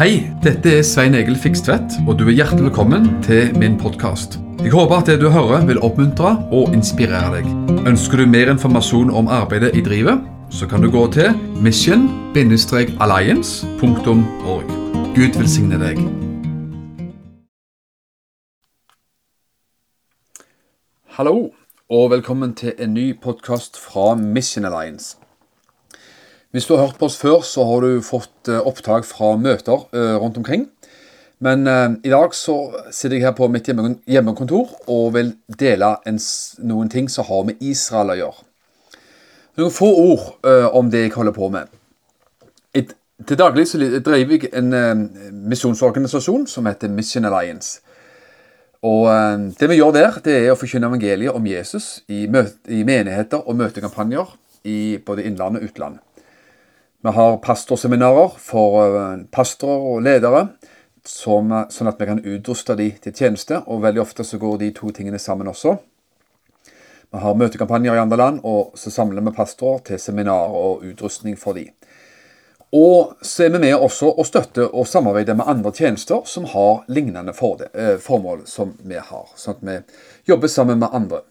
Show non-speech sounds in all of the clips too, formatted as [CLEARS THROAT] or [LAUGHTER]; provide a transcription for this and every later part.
Hei, dette er Svein Egil Fikstvedt, og du er hjertelig velkommen til min podkast. Jeg håper at det du hører vil oppmuntre og inspirere deg. Ønsker du mer informasjon om arbeidet i drivet, så kan du gå til mission-alliance.org. Gud velsigne deg. Hallo, og velkommen til en ny podkast fra Mission Alliance. Hvis du har hørt på oss før, så har du fått eh, opptak fra møter eh, rundt omkring. Men eh, i dag så sitter jeg her på mitt hjemmekontor og vil dele en, noen ting som har med Israel å gjøre. Noen få ord om det jeg holder på med. Til daglig så driver jeg en misjonsorganisasjon som heter Mission Alliance. Og Det vi gjør der, det er å forkynne evangeliet om Jesus i, i menigheter og møtekampanjer i både innland og utland. Vi har pastorseminarer for eh, pastorer og ledere, som, sånn at vi kan utruste de til tjeneste. Og veldig ofte så går de to tingene sammen også. Vi har møtekampanjer i andre land, og så samler vi pastorer til seminarer og utrustning for de. Og så er vi med også å støtte og samarbeide med andre tjenester som har lignende eh, formål som vi har. Sånn at vi jobber sammen med andre.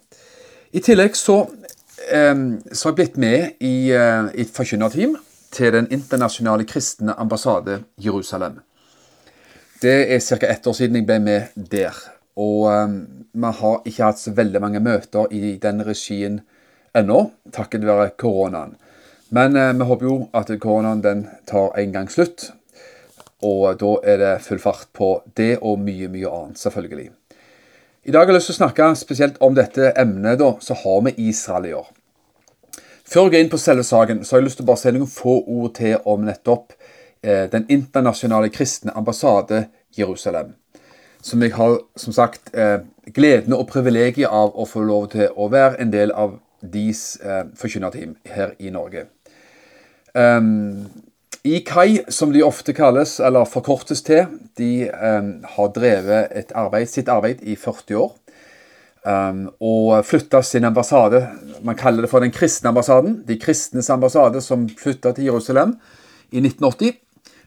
I tillegg så, eh, så har jeg blitt med i, i et forkynnerteam til Den internasjonale kristne ambassade Jerusalem. Det er ca. ett år siden jeg ble med der. Og um, vi har ikke hatt så veldig mange møter i den regien ennå, takket være koronaen. Men uh, vi håper jo at koronaen den tar en gang slutt. Og da er det full fart på det og mye, mye annet, selvfølgelig. I dag har jeg lyst til å snakke spesielt om dette emnet da, så har vi Israel i gjøre. Før jeg går inn på selve saken, så har jeg lyst til å bare si noen få ord til om nettopp eh, Den internasjonale kristne ambassade Jerusalem. Som jeg har som sagt eh, gleden og privilegiet av å få lov til å være en del av deres eh, forkynnerteam her i Norge. Um, IKAI, som de ofte kalles, eller forkortes til, de um, har drevet arbeid, sitt arbeid i 40 år. Um, og flytta sin ambassade Man kaller det for den kristne ambassaden. De kristnes ambassade som flytta til Jerusalem i 1980.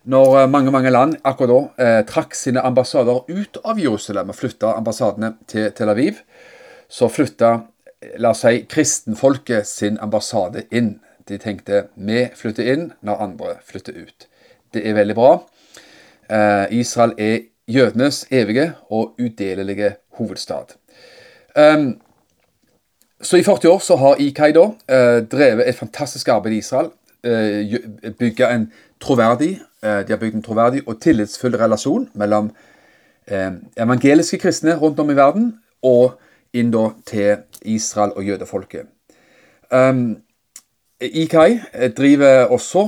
Når uh, mange mange land akkurat da eh, trakk sine ambassader ut av Jerusalem og flytta ambassadene til Tel Aviv, så flytta la oss si, kristenfolket sin ambassade inn. De tenkte vi flytter inn når andre flytter ut. Det er veldig bra. Eh, Israel er jødenes evige og udelelige hovedstad. Um, så i 40 år så har IKAI da uh, drevet et fantastisk arbeid i Israel. Eh, bygga en troverdig uh, De har bygd en troverdig og tillitsfull relasjon mellom evangeliske kristne rundt om i verden og inn da til Israel og jødefolket. Um, IKAI driver også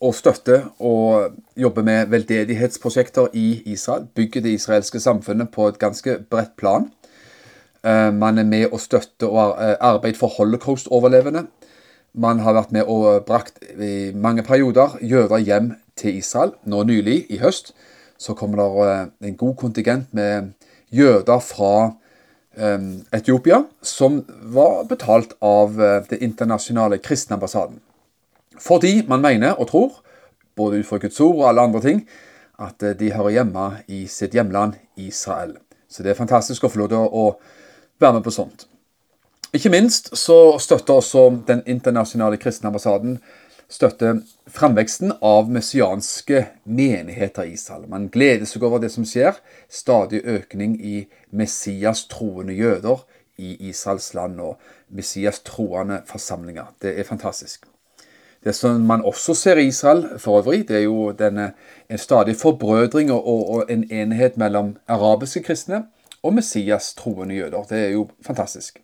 og støtter og jobber med veldedighetsprosjekter i Israel. Bygger det israelske samfunnet på et ganske bredt plan. Eh, man er med å støtte og arbeid arbeide for holocaust-overlevende. Man har vært med og brakt i mange perioder jøder hjem til Israel. Nå nylig, i høst, så kommer det eh, en god kontingent med jøder fra Etiopia, som var betalt av det internasjonale kristne ambassaden. Fordi man mener og tror, både ut fra Guds ord og alle andre ting, at de hører hjemme i sitt hjemland Israel. Så det er fantastisk å få lov til å være med på sånt. Ikke minst så støtter også Den internasjonale kristne ambassaden støtter framveksten av messianske menigheter i Israel. Man gleder seg over det som skjer. Stadig økning i Messias troende jøder i Israels land og Messias troende forsamlinger. Det er fantastisk. Det som man også ser i Israel for øvrig, det er jo denne, en stadig forbrødring og, og en enhet mellom arabiske kristne og Messias troende jøder. Det er jo fantastisk.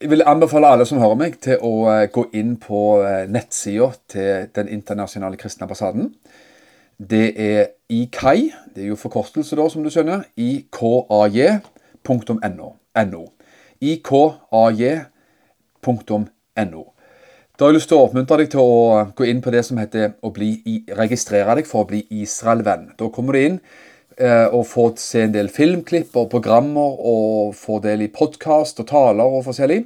Jeg vil anbefale alle som hører meg, til å uh, gå inn på uh, nettsida til Den internasjonale kristne ambassaden. Det er IKAI, det er jo forkortelse, da, som du skjønner, ikaj.no. ikaj.no. Da har jeg lyst til å oppmuntre deg til å gå inn på det som heter å bli, registrere deg for å bli Israel-venn. Da kommer du inn Eh, og få se en del filmklipp og programmer og få del i podkast og taler og forskjellig.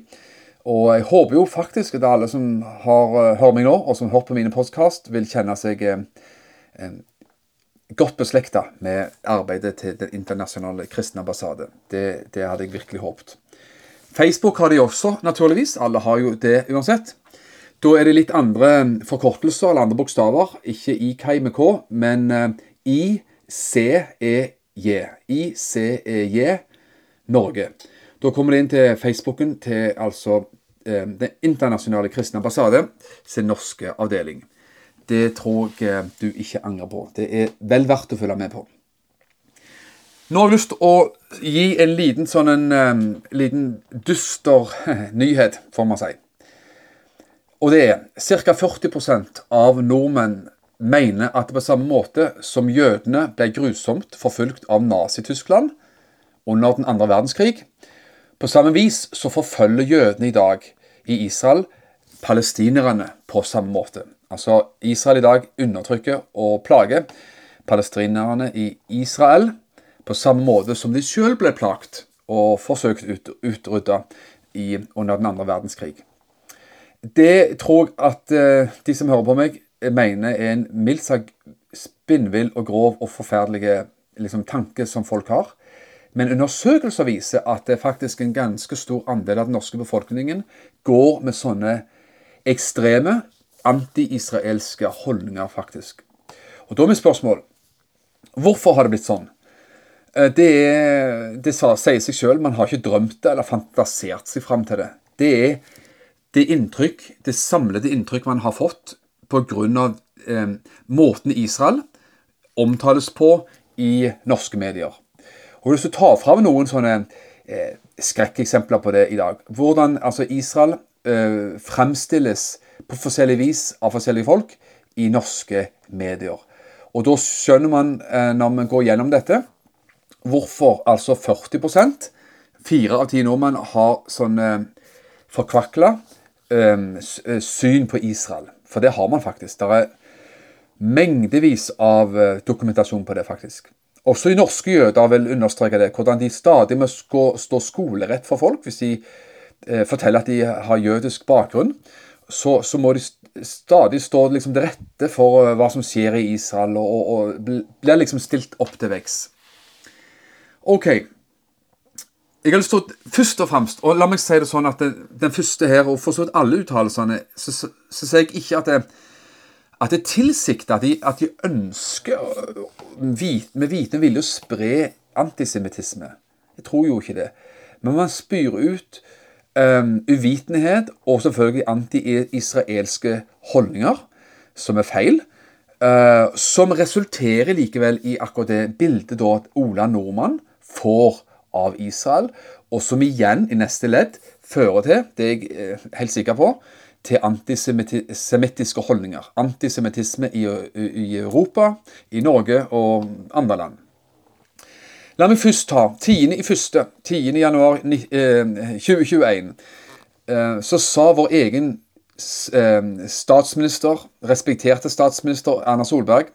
Og jeg håper jo faktisk at alle som har, uh, hører meg nå, og som har hørt på mine podkast, vil kjenne seg eh, godt beslekta med arbeidet til Den internasjonale kristne ambassade. Det, det hadde jeg virkelig håpet. Facebook har de også, naturligvis. Alle har jo det uansett. Da er det litt andre forkortelser eller andre bokstaver. Ikke IKI med K, men ICEJ. ICEJ Norge. Da kommer det inn til Facebooken til altså eh, Den internasjonale kristne ambassade sin norske avdeling. Det tror jeg eh, du ikke angrer på. Det er vel verdt å følge med på. Nå har jeg lyst til å gi en liten sånn en um, liten dyster [LAUGHS] nyhet, får man si. Og det er ca. 40% av nordmenn mener at det på samme måte som jødene ble grusomt forfulgt av Nazi-Tyskland under den andre verdenskrig, på samme vis så forfølger jødene i dag i Israel palestinerne på samme måte. Altså Israel i dag undertrykker og plager palestinerne i Israel på samme måte som de selv ble plagt og forsøkt ut, utrydda under den andre verdenskrig. Det tror jeg at uh, de som hører på meg, mener er en mildt sagt spinnvill og grov og forferdelig liksom, tanke som folk har. Men undersøkelser viser at det er faktisk en ganske stor andel av den norske befolkningen går med sånne ekstreme anti-israelske holdninger, faktisk. Og Da er mitt spørsmål hvorfor har det blitt sånn? Eh, det, er, det sier seg sjøl, man har ikke drømt det eller fantasert seg fram til det. Det er det inntrykk, det samlede inntrykk man har fått pga. Eh, måten Israel omtales på i norske medier. Og Hvis du tar fram noen sånne eh, skrekkeksempler på det i dag Hvordan altså Israel eh, fremstilles på forskjellig vis av forskjellige folk i norske medier. Og Da skjønner man, eh, når man går gjennom dette, hvorfor altså 40% Fire av ti nordmenn har sånn eh, forkvakla eh, eh, syn på Israel. For det har man faktisk. Det er mengdevis av eh, dokumentasjon på det, faktisk. Også i norske jøder vil understreke det, hvordan de stadig må stå skolerett for folk. Hvis de eh, forteller at de har jødisk bakgrunn, så, så må de stadig stå liksom til rette for uh, hva som skjer i Israel, og, og blir liksom stilt opp til veks. OK. Jeg har lyst til å først og fremst, og la meg si det sånn at det, den første her, og for så vidt alle uttalelsene, så, sier jeg ikke at det, at det tilsikter at de, at de ønsker med viten vilje å spre antisemittisme. Jeg tror jo ikke det. Men man spyr ut um, uvitenhet og selvfølgelig anti-israelske holdninger, som er feil. Uh, som resulterer likevel i akkurat det bildet da at Ola Nordmann får av Israel, og som igjen i neste ledd fører til, det er jeg uh, helt sikker på, til antisemittiske holdninger. Antisemittisme i, i, Europa, i Norge og andre land. La meg først ta 10. i 1. 10. januar 2021. Eh, så sa vår egen eh, statsminister, respekterte statsminister Erna Solberg,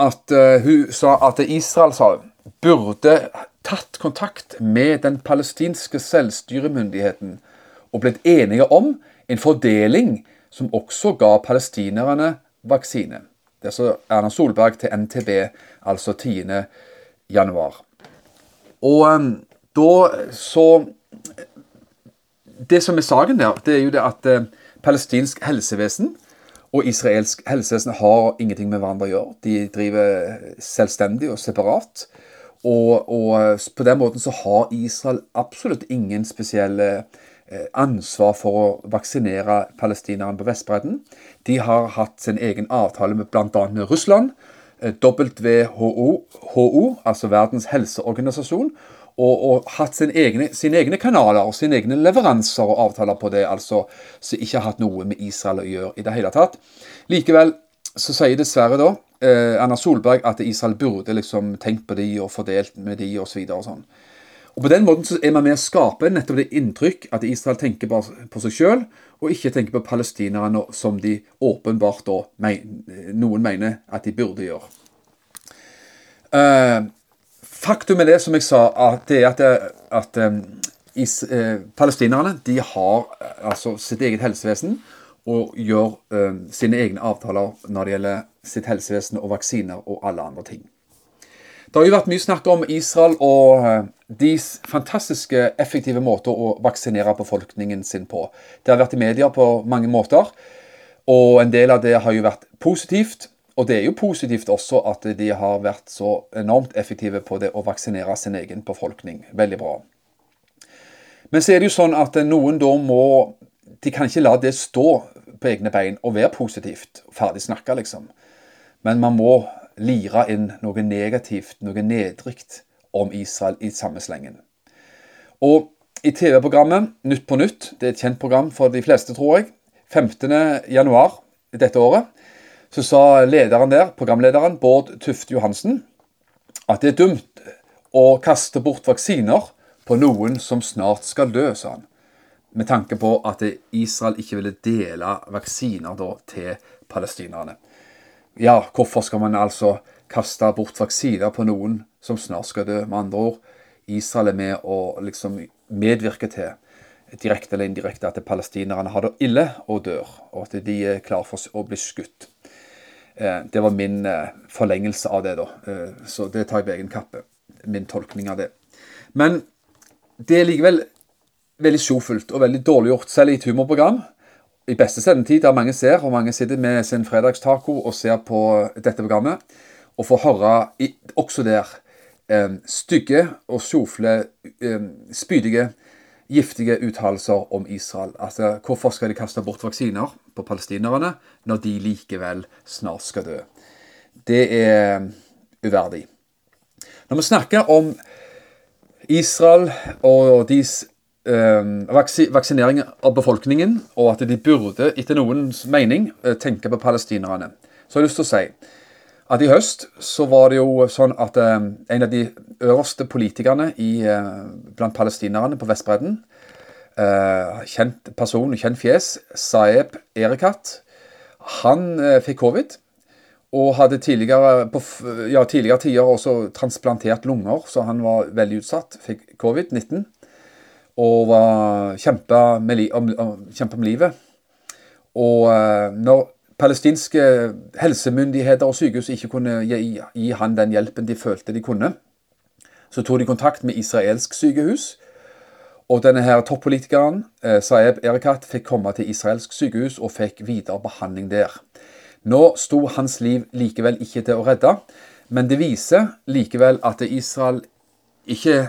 at eh, hun sa at Israel sa, burde tatt kontakt med den palestinske selvstyremyndigheten og blitt enige om en fordeling som også ga palestinerne vaksine. Det sa Erna Solberg til NTB, altså 10. januar. Og um, da så Det som er saken der, det er jo det at uh, palestinsk helsevesen og israelsk helsevesen har ingenting med hverandre å gjøre. De driver selvstendig og separat. Og, og på den måten så har Israel absolutt ingen spesielle Eh, ansvar for å vaksinere palestinerne på Vestbredden. De har hatt sin egen avtale med bl.a. med Russland, WHO, WHO, altså Verdens helseorganisasjon, og, og hatt sine egne, sine egne, kanaler og sine egne leveranser og avtaler på det, altså, som ikke har hatt noe med Israel å gjøre i det hele tatt. Likevel så sier dessverre da eh, Erna Solberg at Israel burde liksom tenkt på de og fordelt med de osv. Og, så og sånn. Og På den måten så er man med å skape nettopp det inntrykk at Israel tenker på seg sjøl, og ikke tenker på palestinerne som de åpenbart da noen mener at de burde gjøre. Uh, faktum er det, som jeg sa, at det er at, at um, is, eh, palestinerne de har eh, altså sitt eget helsevesen og gjør eh, sine egne avtaler når det gjelder sitt helsevesen og vaksiner og alle andre ting. Det har jo vært mye snakk om Israel og eh, deres fantastiske effektive måter å vaksinere befolkningen sin på. Det har vært i media på mange måter, og en del av det har jo vært positivt. Og det er jo positivt også at de har vært så enormt effektive på det å vaksinere sin egen befolkning. Veldig bra. Men så er det jo sånn at noen da må De kan ikke la det stå på egne bein og være positivt. Ferdig snakka, liksom. Men man må lire inn noe negativt, noe nedrikt om Israel i samme slengen. Og i TV-programmet Nytt på nytt, det er et kjent program for de fleste, tror jeg, 15. januar dette året, så sa lederen der, programlederen Bård Tufte Johansen, at det er dumt å kaste bort vaksiner på noen som snart skal dø, sa han. Med tanke på at Israel ikke ville dele vaksiner da, til palestinerne. Ja, hvorfor skal man altså kaste bort vaksiner på noen som snart skal dø? Med andre ord, Israel er med å liksom medvirke til direkte eller indirekte at palestinerne har det ille og dør, og at de er klare for å bli skutt. Eh, det var min eh, forlengelse av det, da. Eh, så det tar jeg på egen kappe. Min tolkning av det. Men det er likevel veldig sjofelt og veldig dårlig gjort, selv i et humorprogram. I beste sendetid, der mange ser, og mange sitter med sin fredagstaco og ser på dette programmet, og får høre også der stygge og sjofle, spydige giftige uttalelser om Israel. Altså, Hvorfor skal de kaste bort vaksiner på palestinerne når de likevel snart skal dø? Det er uverdig. Når vi snakker om Israel og deres vaksinering av befolkningen, og at de burde, etter noens mening, øh, tenke på palestinerne, så har jeg lyst til å si at i høst så var det jo sånn at eh, en av de øverste politikerne i, eh, blant palestinerne på Vestbredden, eh, kjent person, kjent fjes, Saeb Erekat, han eh, fikk covid. Og hadde tidligere, på ja, tidligere tider også transplantert lunger, så han var veldig utsatt. Fikk covid-19 og var kjempa med, kjempa med livet. Og eh, når palestinske helsemyndigheter og sykehus ikke kunne gi, gi han den hjelpen de følte de kunne. Så tok de kontakt med israelsk sykehus. Og denne her toppolitikeren, eh, Saeb Erekat, fikk komme til israelsk sykehus og fikk videre behandling der. Nå sto hans liv likevel ikke til å redde, men det viser likevel at Israel ikke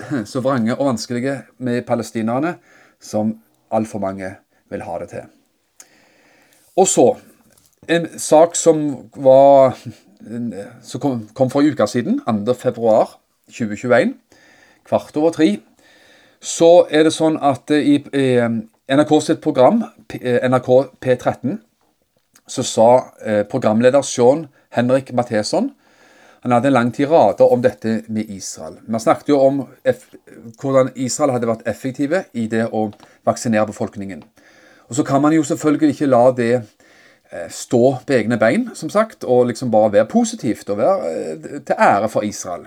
[CLEARS THROAT] så vrange og vanskelige med palestinerne som altfor mange vil ha det til. Og så en sak som var [LAUGHS] som kom, kom for en uke siden, 2.2.2021, kvart over tre. Så er det sånn at i, i NRK sitt program, NRK P13, så sa eh, programleder Sean Henrik Matheson han hadde en lang tirade om dette med Israel. Vi snakket jo om hvordan Israel hadde vært effektive i det å vaksinere befolkningen. Og så kan man jo selvfølgelig ikke la det eh, stå på egne bein, som sagt, og liksom bare være positivt og være eh, til ære for Israel.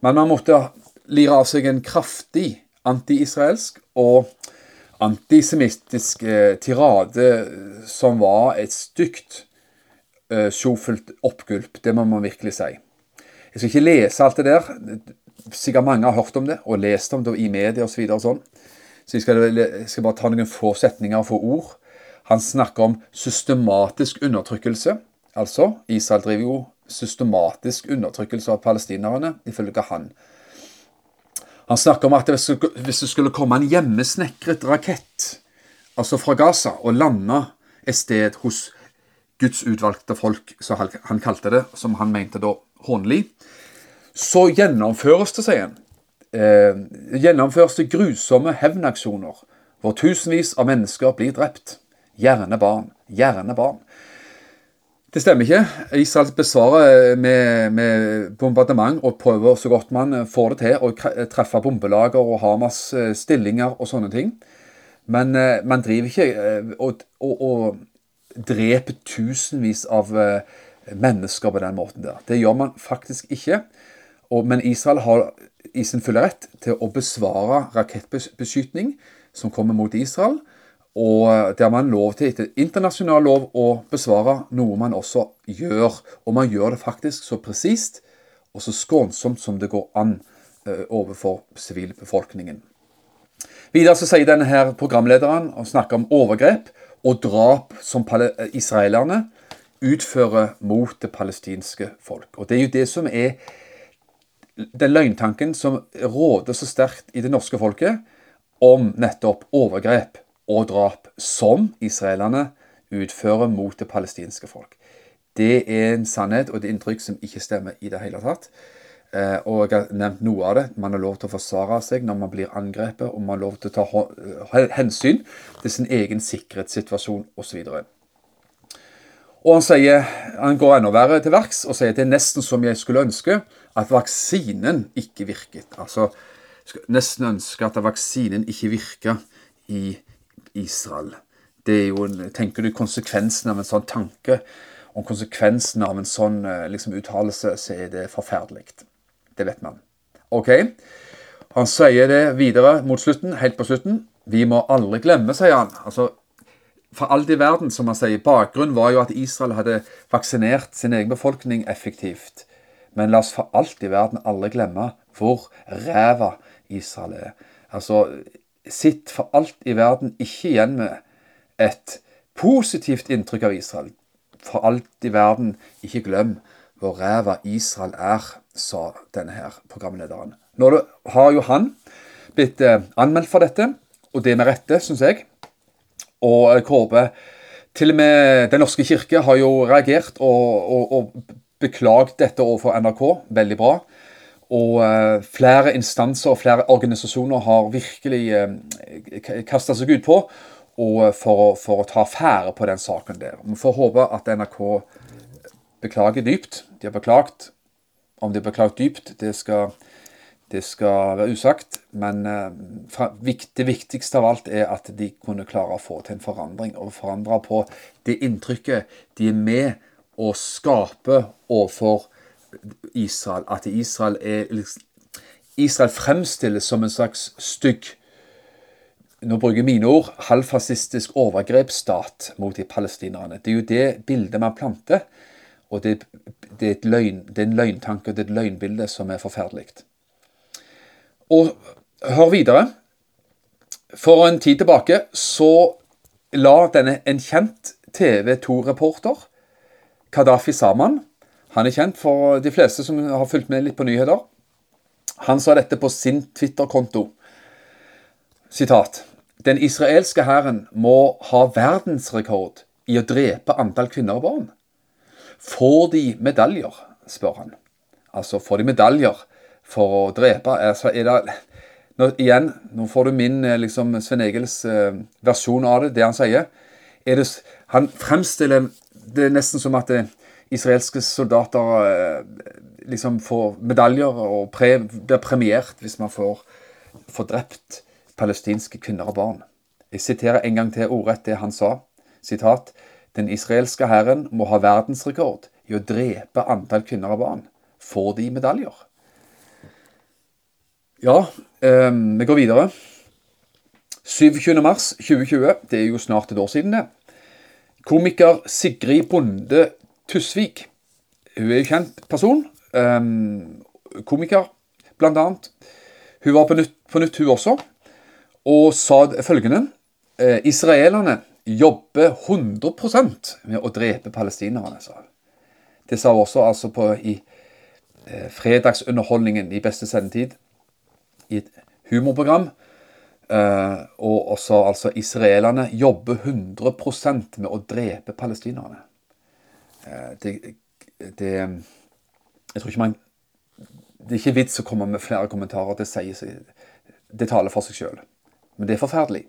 Men man måtte lire av seg en kraftig anti-israelsk og antisemittisk eh, tirade som var et stygt sjofelt oppgulp. Det må man virkelig si. Jeg skal ikke lese alt det der. Sikkert mange har hørt om det og lest om det i media osv. Så sånn. Så jeg skal, jeg skal, bare ta noen få setninger og få ord. Han snakker om systematisk undertrykkelse. Altså, Israel driver jo systematisk undertrykkelse av palestinerne, ifølge han. Han snakker om at hvis det skulle komme en hjemmesnekret rakett altså fra Gaza og lande et sted hos Guds utvalgte folk, som han kalte det, som han mente da hånlig, så gjennomføres det, sier han, eh, gjennomføres det grusomme hevnaksjoner hvor tusenvis av mennesker blir drept. Gjerne barn. Gjerne barn. Det stemmer ikke. Israel besvarer med, med, bombardement og prøver så godt man får det til å treffe bombelager og Hamas eh, stillinger og sånne ting. Men eh, man driver ikke eh, og, og, og dreper tusenvis av mennesker på den måten der. Det gjør man faktisk ikke. Men Israel har i sin fulle rett til å besvare rakettbeskytning som kommer mot Israel. Og der man lov til etter internasjonal lov å besvare noe man også gjør. Og man gjør det faktisk så presist og så skånsomt som det går an uh, overfor sivilbefolkningen. Videre så sier denne her programlederen og snakker om overgrep og drap som israelerne utfører mot det palestinske folk. Og Det er jo det som er den løgntanken som råder så sterkt i det norske folket om nettopp overgrep og drap som israelerne utfører mot det palestinske folk. Det er en sannhet og et inntrykk som ikke stemmer i det hele tatt. Eh, og jeg har nevnt noe av det. Man har lov til å forsvare seg når man blir angrepet, og man har lov til å ta hensyn til sin egen sikkerhetssituasjon osv. Og han, sier, han går enda verre til verks og sier at det er nesten som jeg skulle ønske at vaksinen ikke virket. Altså nesten ønske at vaksinen ikke virka i Israel. Det er jo, Tenker du konsekvensen av en sånn tanke, og konsekvensen av en sånn eh, liksom, uttalelse, så er det forferdelig. Det vet man. Ok? Han sier det videre mot slutten, helt på slutten. Vi må aldri glemme, sier han. Altså, for alt i verden, som man sier. Bakgrunnen var jo at Israel hadde vaksinert sin egen befolkning effektivt. Men la oss for alt i verden aldri glemme hvor ræva Israel er. Altså, sitt for alt i verden ikke igjen med et positivt inntrykk av Israel. For alt i verden, ikke glem hvor ræva Israel er, sa denne her programlederen. Nå har jo han blitt eh, anmeldt for dette, og det med rette, syns jeg. Og Kåre Til og med Den norske kirke har jo reagert og, og, og beklaget dette overfor NRK. Veldig bra. Og uh, flere instanser og flere organisasjoner har virkelig eh, kasta seg utpå for, for å ta affære på den saken der. Vi får håpe at NRK beklager dypt. De har beklaget. Om de har beklaget dypt, det skal det skal være usagt, men eh, det viktigste av alt er at de kunne klare å få til en forandring. Og forandre på det inntrykket de er med å skape overfor Israel. At Israel, er, liksom, Israel fremstilles som en slags stygg nå bruker mine ord halvfascistisk overgrepsstat mot de palestinerne. Det er jo det bildet man planter. Og det, det, er, løgn, det er en løgntanke og det er et løgnbilde som er forferdelig. Og hør videre. For en tid tilbake så la denne en kjent TV 2-reporter, Kadafi Saman Han er kjent for de fleste som har fulgt med litt på nyheter. Han sa dette på sin Twitter-konto. Sitat. Den israelske hæren må ha verdensrekord i å drepe antall kvinner og barn. Får de medaljer? spør han. Altså, får de medaljer for å drepe. Altså, er det, nå, igjen, nå får du min eh, liksom, Sven Egils eh, versjon av det, det han sier. Det, han fremstiller det nesten som at det, eh, israelske soldater eh, liksom får medaljer og pre, blir premiert hvis man får, får drept palestinske kvinner og barn. Jeg siterer en gang til ordrett det han sa. Sitat. Den israelske hæren må ha verdensrekord i å drepe antall kvinner og barn. Får de medaljer? Ja, eh, vi går videre. 27. mars 2020, det er jo snart et år siden, det. Komiker Sigrid Bonde Tusvik. Hun er jo kjent person. Eh, komiker, blant annet. Hun var på nytt, på nytt, hun også, og sa følgende. Eh, israelerne jobber 100% med å drepe palestinerne, sa hun. Det sa hun også altså på, i eh, fredagsunderholdningen i beste sendetid i et humorprogram. Uh, og også altså israelerne jobber 100% med å drepe palestinerne. Uh, det, det, Jeg tror ikke man Det er ikke vits å komme med flere kommentarer. Det, sier, det taler for seg sjøl. Men det er forferdelig.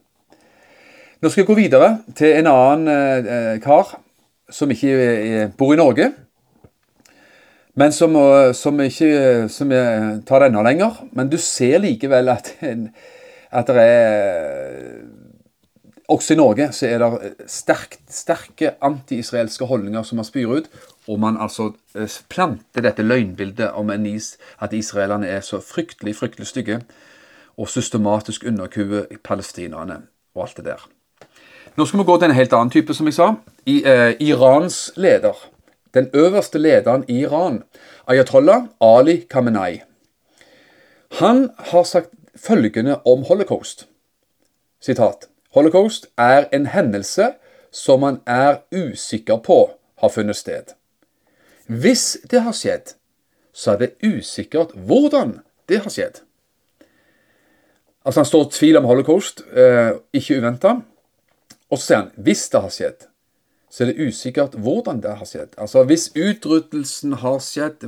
Nå skal jeg gå videre til en annen uh, kar som ikke bor i Norge. Men som, som ikke som tar det enda lenger. Men du ser likevel at, at det er også i Norge så er det sterkt, sterke anti-israelske holdninger som man spyr ut. Og man altså planter dette løgnbildet om is, at israelerne er så fryktelig, fryktelig stygge. Og systematisk underkuer palestinerne og alt det der. Nå skal vi gå til en helt annen type, som jeg sa. I, eh, Irans leder. Den øverste lederen i Iran, Ayatollah Ali Khamenei. Han har sagt følgende om holocaust. Sitat. Holocaust er en hendelse som man er usikker på har funnet sted. Hvis det har skjedd, så er det usikkert hvordan det har skjedd. Altså Han står i tvil om holocaust, eh, ikke uventa. Og så sier han hvis det har skjedd, så er det usikkert hvordan det har skjedd. Altså Hvis utryddelsen har skjedd,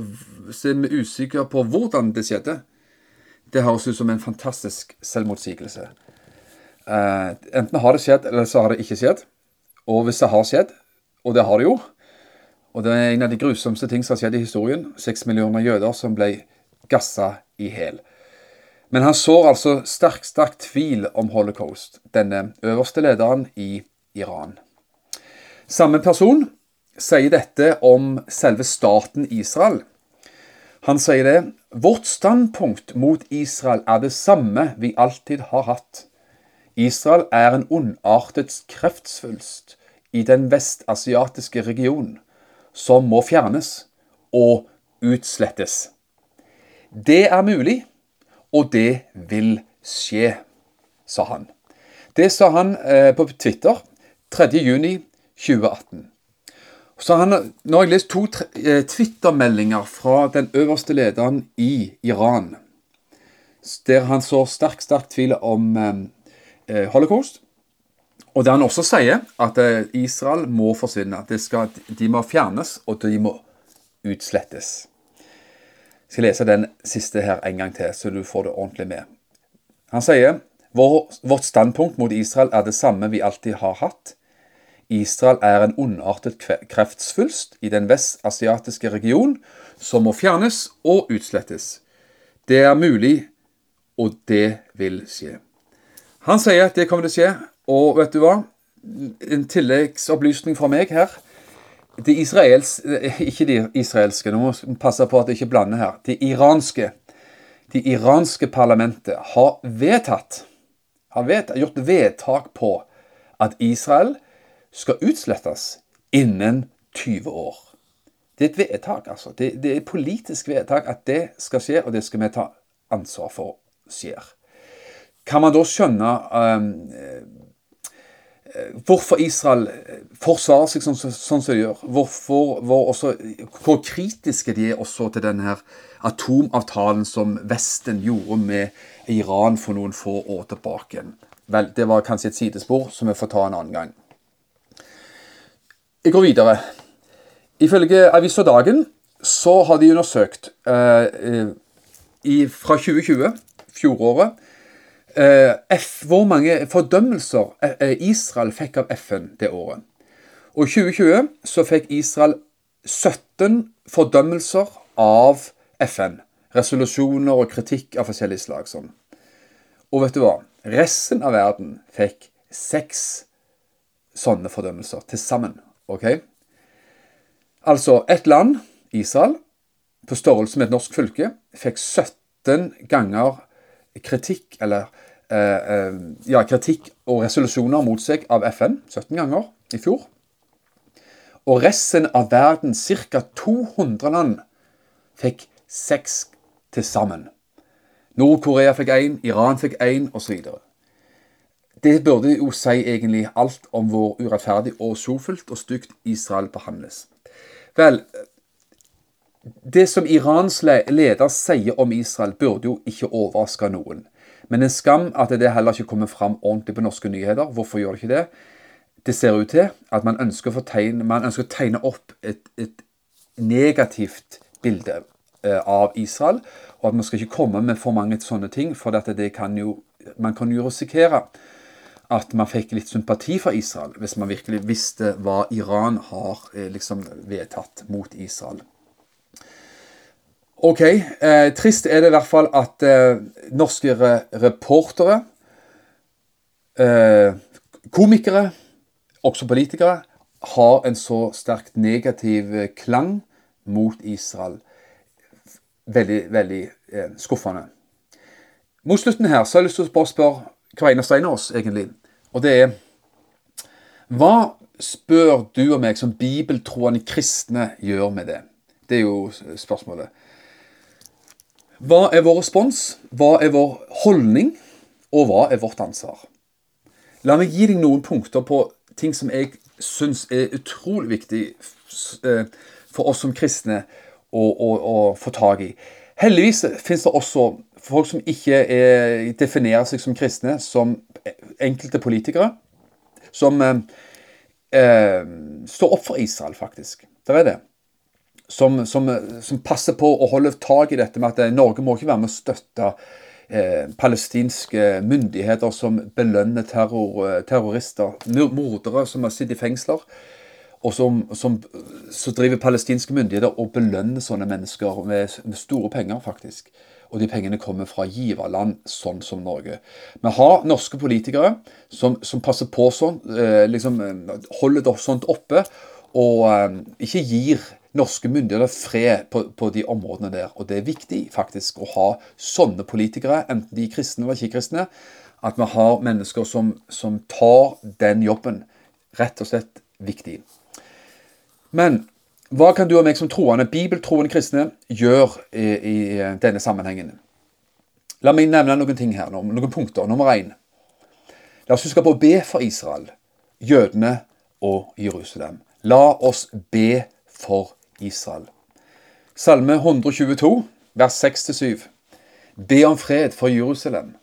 så er vi usikre på hvordan det skjedde. Det høres ut som en fantastisk selvmotsigelse. Uh, enten har det skjedd, eller så har det ikke skjedd. Og hvis det har skjedd, og det har det jo Og det er en av de grusomste ting som har skjedd i historien. Seks millioner jøder som ble gassa i hæl. Men han sår altså sterk, sterk tvil om holocaust, denne øverste lederen i Iran. Samme person sier dette om selve staten Israel. Han sier det Vårt standpunkt mot Israel er det samme vi alltid har hatt. Israel er en ondartet kreftsvulst i den vestasiatiske regionen som må fjernes og utslettes. Det er mulig og det vil skje, sa han. Det sa han eh, på Twitter 3.6.2018. Så han, nå har jeg lest to eh, Twitter-meldinger fra den øverste lederen i Iran, der han så sterk, sterk tvil om eh, eh, holocaust. Og der han også sier at eh, Israel må forsvinne. Skal, de må fjernes, og de må utslettes. Jeg skal lese den siste her en gang til, så du får det ordentlig med. Han sier vårt standpunkt mot Israel er det samme vi alltid har hatt. Israel er en ondartet kreftsvulst i den vestasiatiske region som må fjernes og utslettes. Det er mulig, og det vil skje. Han sier at det kommer til å skje, og vet du hva? En tilleggsopplysning fra meg her. De israels, ikke de israelske, nå må vi passe på at jeg ikke blander her. De iranske de iranske parlamentet har vedtatt, har vedtatt, gjort vedtak på at Israel skal utslettes innen 20 år. Det er et vedtak, altså. Det, det er et politisk vedtak at det skal skje, og det skal vi ta ansvar for skjer. Kan man da skjønne um, hvorfor Israel forsvarer seg sånn, sånn som de gjør. Hvorfor, hvor, også, hvor, kritiske de er også til denne atomavtalen som Vesten gjorde med Iran for noen få år tilbake. Vel, det var kanskje et sidespor som vi får ta en annen gang. Jeg går videre. Ifølge Avisa Dagen så har de undersøkt eh, i, fra 2020, fjoråret, Eh, F, hvor mange fordømmelser eh, Israel fikk av FN det året. Og I 2020 så fikk Israel 17 fordømmelser av FN. Resolusjoner og kritikk av forskjellig slag. sånn. Og vet du hva? Resten av verden fikk seks sånne fordømmelser til sammen. Ok? Altså, et land, Israel, på størrelse med et norsk fylke, fikk 17 ganger kritikk, eller eh, eh, ja, kritikk og resolusjoner mot seg av FN 17 ganger i fjor. Og resten av verden, ca. 200 land, fikk seks til sammen. Nord-Korea fikk én, Iran fikk én, osv. Det burde jo si egentlig alt om hvor urettferdig og sorgfullt og stygt Israel behandles. Vel, det som Irans leder sier om Israel, burde jo ikke overraske noen. Men en skam at det heller ikke kommer fram ordentlig på norske nyheter. Hvorfor gjør det ikke det? Det ser ut til at man ønsker å tegne, ønsker å tegne opp et, et negativt bilde eh, av Israel, og at man skal ikke komme med for mange sånne ting, for det kan jo, man kan jo risikere at man fikk litt sympati for Israel, hvis man virkelig visste hva Iran har eh, liksom vedtatt mot Israel. Ok, eh, trist er det i hvert fall at eh, norske re reportere eh, komikere, også politikere, har en så sterkt negativ klang mot Israel. Veldig, veldig eh, skuffende. Mot slutten her så har jeg lyst til å spørre hver eneste en av oss, egentlig. Og det er Hva spør du og meg som bibeltroende kristne gjør med det? Det er jo spørsmålet. Hva er vår respons? Hva er vår holdning? Og hva er vårt ansvar? La meg gi deg noen punkter på ting som jeg syns er utrolig viktig eh, for oss som kristne å, å, å få tak i. Heldigvis finnes det også folk som ikke er, definerer seg som kristne, som enkelte politikere, som eh, eh, står opp for Israel, faktisk. Det er det. Som, som, som, passer på å holde tak i dette med at Norge må ikke være med å støtte eh, palestinske myndigheter som belønner terror, eh, terrorister, mordere som har sittet i fengsler og som, driver palestinske myndigheter og belønner sånne mennesker med, med, store penger, faktisk. Og de pengene kommer fra giverland, sånn som Norge. Vi har norske politikere som, som passer på sånn, eh, liksom eh, holder det sånt oppe, og eh, ikke gir norske myndigheter fred på, på, de områdene der. Og det er viktig faktisk å ha sånne politikere, enten de er kristne eller ikke kristne, at vi har mennesker som, som tar den jobben. Rett og slett viktig. Men hva kan du og meg som troende, bibeltroende kristne gjøre i, i, denne sammenhengen? La meg nevne noen ting her, noen punkter. Nummer én. La oss huske på å be for Israel, jødene og Jerusalem. La oss be for Israel. Salme 122, vers 6-7. Be om fred for Jerusalem.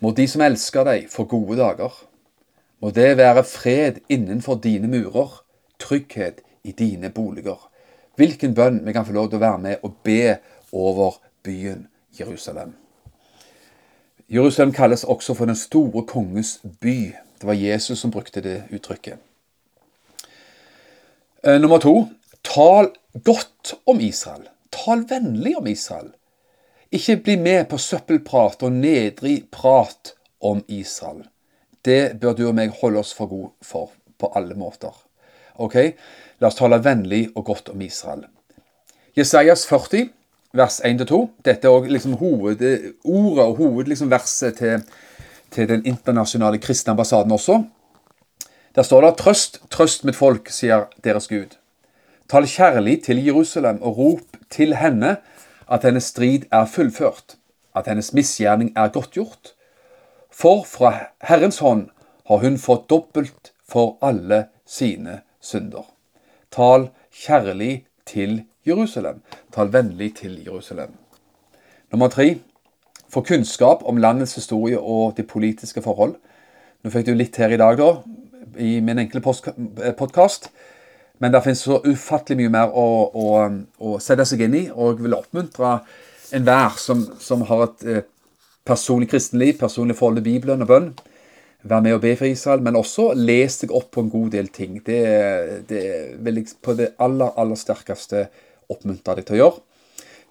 Må de som elsker deg, få gode dager. Må det være fred innenfor dine murer, trygghet i dine boliger. Hvilken bønn vi kan få lov til å være med og be over byen Jerusalem. Jerusalem kalles også for den store konges by. Det var Jesus som brukte det uttrykket. Eh, nummer to tal godt om Israel. Tal vennlig om Israel. Ikke bli med på søppelprat og nedrig prat om Israel. Det bør du og meg holde oss for gode for på alle måter. Ok? La oss tale vennlig og godt om Israel. Jesajas 40, vers 1-2. Dette er liksom hovedordet og hovedverset liksom til, til den internasjonale kristne ambassaden også. Der står det 'Trøst, trøst mitt folk', sier deres Gud. Tal kjærlig til Jerusalem og rop til henne at hennes strid er fullført, at hennes misgjerning er godtgjort. For fra Herrens hånd har hun fått dobbelt for alle sine synder. Tal kjærlig til Jerusalem. Tal vennlig til Jerusalem. Nummer tre. Få kunnskap om landets historie og de politiske forhold. Nå fikk du litt her i dag, da, i min enkle podkast. Men det finnes så ufattelig mye mer å, å, å sette seg inn i, og jeg vil oppmuntre enhver som, som har et eh, personlig kristenliv, personlig forhold til Bibelen og bønn, være med og be for Israel, men også les deg opp på en god del ting. Det, det vil jeg på det aller, aller sterkeste oppmuntre deg til å gjøre.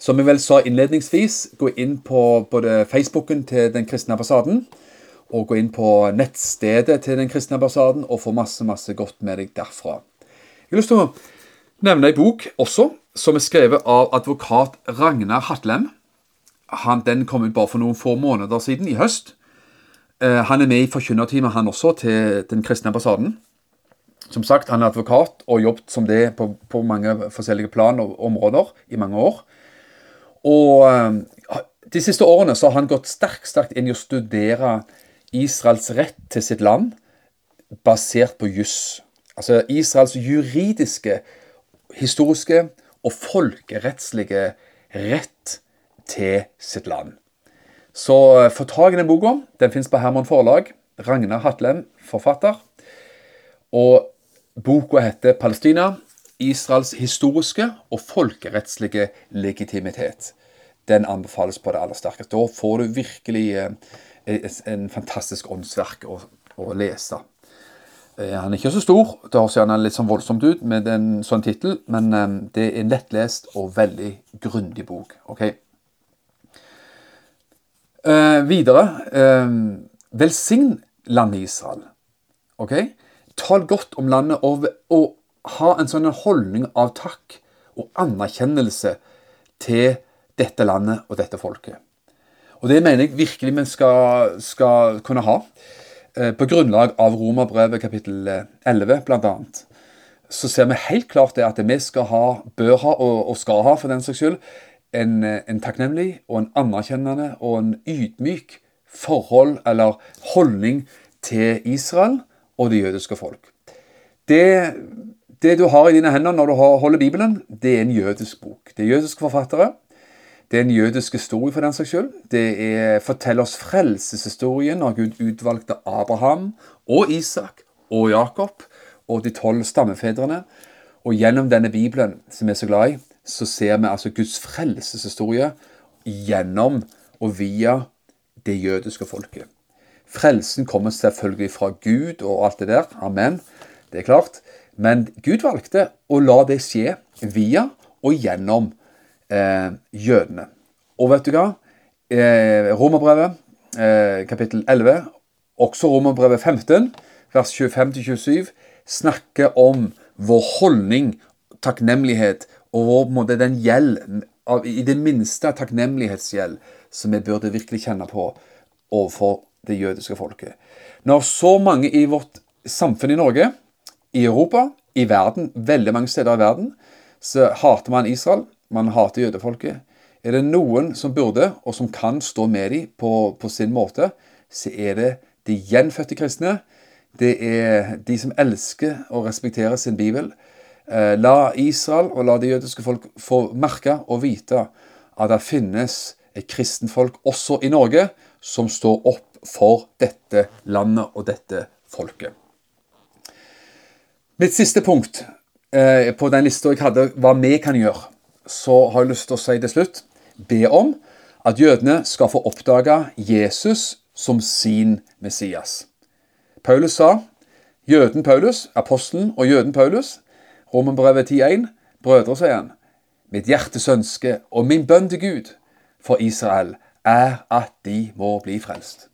Som jeg vel sa innledningsvis, gå inn på både Facebooken til Den kristne ambassaden, og gå inn på nettstedet til Den kristne ambassaden og få masse, masse godt med deg derfra. Jeg har lyst til å nevne ei bok også, som er skrevet av advokat Ragnar Hatlem. Den kom ut bare for noen få måneder siden, i høst. Eh, han er med i forkynnerteamet, han også, til Den kristne ambassaden. Som sagt, han er advokat og jobbet som det på, på mange forskjellige plan og områder i mange år. Og eh, de siste årene så har han gått sterkt, sterkt inn i å studere Israels rett til sitt land basert på juss. Altså Israels juridiske, historiske og folkerettslige rett til sitt land. Så eh, få tak i den boka. Den fins på Herman Forlag. Ragnar Hatlem, forfatter. Og boka heter 'Palestina Israels historiske og folkerettslige legitimitet'. Den anbefales på det aller sterkeste. Da får du virkelig eh, en fantastisk åndsverk å, å lese. Eh, han er ikke så stor, det høres gjerne litt sånn voldsomt ut med en sånn tittel, men det er en lettlest og veldig grundig bok. ok? Eh, videre eh, Velsign landet Israel. ok? Tal godt om landet og, og ha en sånn holdning av takk og anerkjennelse til dette landet og dette folket. Og det mener jeg virkelig vi skal, skal kunne ha. Eh, på grunnlag av Romerbrevet kapittel 11 bl.a. Så ser vi helt klart det at vi skal ha, bør ha og, og skal ha for den saks skyld en, en, takknemlig og en anerkjennende og en ydmyk forhold eller holdning til Israel og det jødiske folk. Det, det du har i dine hender når du holder Bibelen, det er en jødisk bok. Det er jødiske forfattere. Det er en jødisk historie for den saks skyld. Det er, forteller oss frelseshistorien når Gud utvalgte Abraham og Isak og Jakob og de tolv stammefedrene. Og gjennom denne Bibelen, som vi er så glad i, så ser vi altså Guds frelseshistorie gjennom og via det jødiske folket. Frelsen kommer selvfølgelig fra Gud og alt det der. Amen. Det er klart. Men Gud valgte å la det skje via og gjennom eh, jødene. Og vet du hva? Eh, Romerbrevet eh, kapittel 11, også Romerbrevet 15, vers 25-27, snakker om vår holdning, takknemlighet, og vår, måte, den gjeld, i det minste takknemlighetsgjeld, som vi burde virkelig kjenne på overfor det jødiske folket. Når så mange i vårt samfunn i Norge i Europa, i verden, veldig mange steder i verden, så hater man Israel. Man hater jødefolket. Er det noen som burde, og som kan stå med dem på, på sin måte, så er det de gjenfødte kristne. Det er de som elsker og respekterer sin bibel. Eh, la Israel og la det jødiske folk få merke og vite at det finnes et kristenfolk også i Norge som står opp for dette landet og dette folket. Mitt siste punkt eh, på den lista jeg hadde, hva vi kan gjøre, så har jeg lyst til å si til slutt be om at jødene skal få oppdage Jesus som sin Messias. Paulus sa jøden Paulus, apostelen og jøden Paulus, Romerbrevet 10,1, brødre, sier han, mitt hjertes ønske og min bønn til Gud for Israel er at de må bli frelst.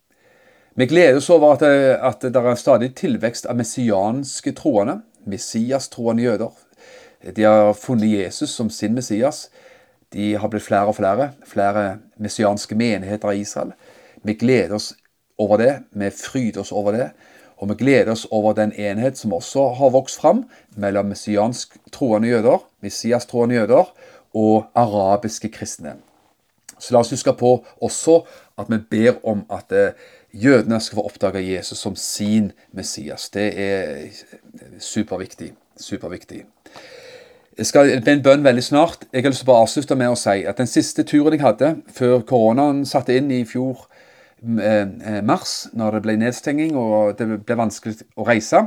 Vi gleder oss over at det, at det er stadig tilvekst av messianske troende. Messias-troende jøder. De har funnet Jesus som sin Messias. De har blitt flere og flere. Flere messianske menigheter i Israel. Vi gleder oss over det. Vi fryder oss over det. Og vi gleder oss over den enhet som også har vokst fram mellom messiansk troende jøder, Messias-troende jøder og arabiske kristne. Så la oss huske på også at vi ber om at eh, jødene skal få oppdage Jesus som sin Messias. Det er superviktig. Superviktig. Jeg skal be en bønn veldig snart. Jeg har lyst til å avslutte med å si at den siste turen jeg hadde før koronaen satte inn i fjor mars, når det ble nedstenging og det ble vanskelig å reise,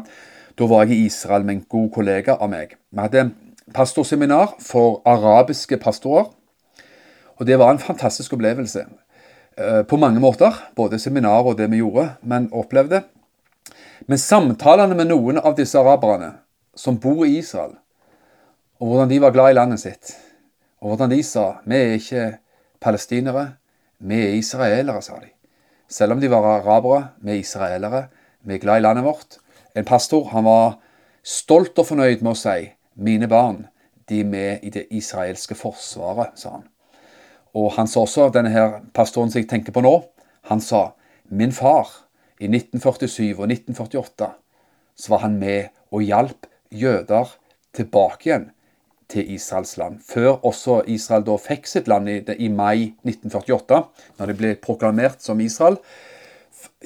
da var jeg i Israel med en god kollega av meg. Vi hadde pastorseminar for arabiske pastorer. Og det var en fantastisk opplevelse. Eh, på mange måter, både seminar og det vi gjorde, men opplevde. Men samtalene med noen av disse araberne som bor i Israel, og hvordan de var glad i landet sitt, og hvordan de sa vi er ikke palestinere, vi er israelere, sa de. Selv om de var arabere, er israelere, er glad i landet vårt. En pastor han var stolt og fornøyd med å si mine barn, de er med i det israelske forsvaret, sa han. Og han sa også, denne her pastoren som jeg tenker på nå, han sa min far i 1947 og 1948 så var han med og hjalp jøder tilbake igjen til Israels land. Før også Israel da fikk sitt land i, i mai 1948, når det ble proklamert som Israel.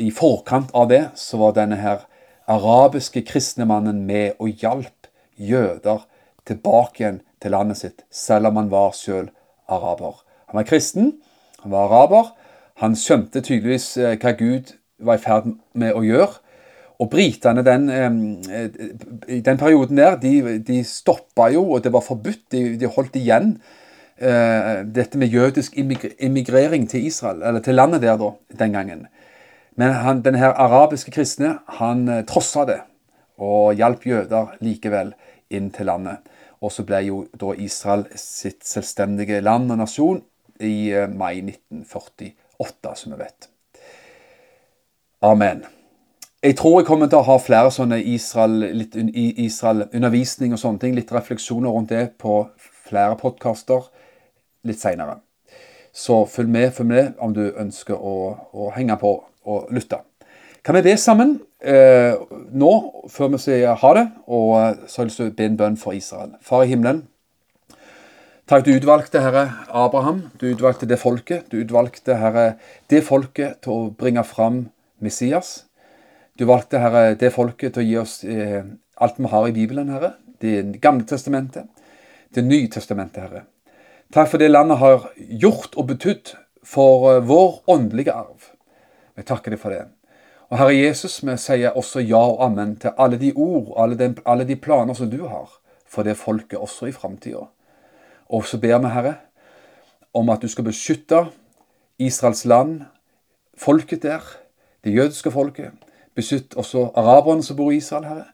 I forkant av det så var denne her arabiske kristne mannen med og hjalp jøder tilbake igjen til landet sitt, selv om han var selv araber. Han var kristen, han var araber. Han skjønte tydeligvis eh, hva Gud var i ferd med å gjøre. Og britene den, eh, den perioden der, de, de stoppa jo, og det var forbudt. De, de holdt igjen uh, dette med jødisk immigrering til Israel, eller til landet der da, den gangen. Men han, denne her arabiske kristne han uh, trossa det, og hjalp jøder likevel inn til landet. Og så ble jo da Israel sitt selvstendige land og nasjon i eh, mai 1948, som vi vet. Amen. Jeg tror jeg kommer til å ha flere sånne Israel-undervisning Israel og sånne ting. Litt refleksjoner rundt det på flere podkaster litt seinere. Så følg med, følg med om du ønsker å, å henge på og lytte. Kan vi be sammen eh, nå, før vi sier ha det? Og eh, så har jeg lyst be en bønn for Israel. Far i himmelen. Takk, du utvalgte, Herre, Abraham. Du utvalgte det folket. Du utvalgte, Herre, det folket til å bringe fram Messias. Du valgte, Herre, det folket til å gi oss eh, alt vi har i Bibelen, Herre. Det gamle testamentet. Det nye testamentet, Herre. Takk for det landet har gjort og betydd for eh, vår åndelige arv. Vi takker deg for det. Og Herre Jesus, vi sier også ja og amen til alle de ord, alle de, alle de planer som du har for det folket også i framtida. Og så ber vi, Herre, om at du skal beskytte Israels land, folket der, det jødiske folket. Beskytt også araberne som bor i Israel, Herre.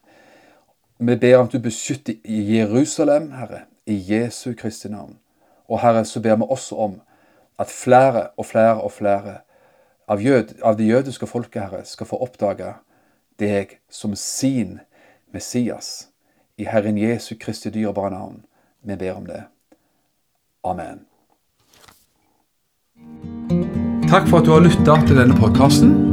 Vi ber om at du beskytter Jerusalem, Herre, i Jesu Kristi navn. Og Herre, så ber vi også om at flere og flere og flere av, jød, av det jødiske folket, Herre, skal få oppdage deg som sin Messias. I Herren Jesu Kristi dyrebare navn. Vi ber om det. Amen. Takk for at du har lytta til denne podkasten.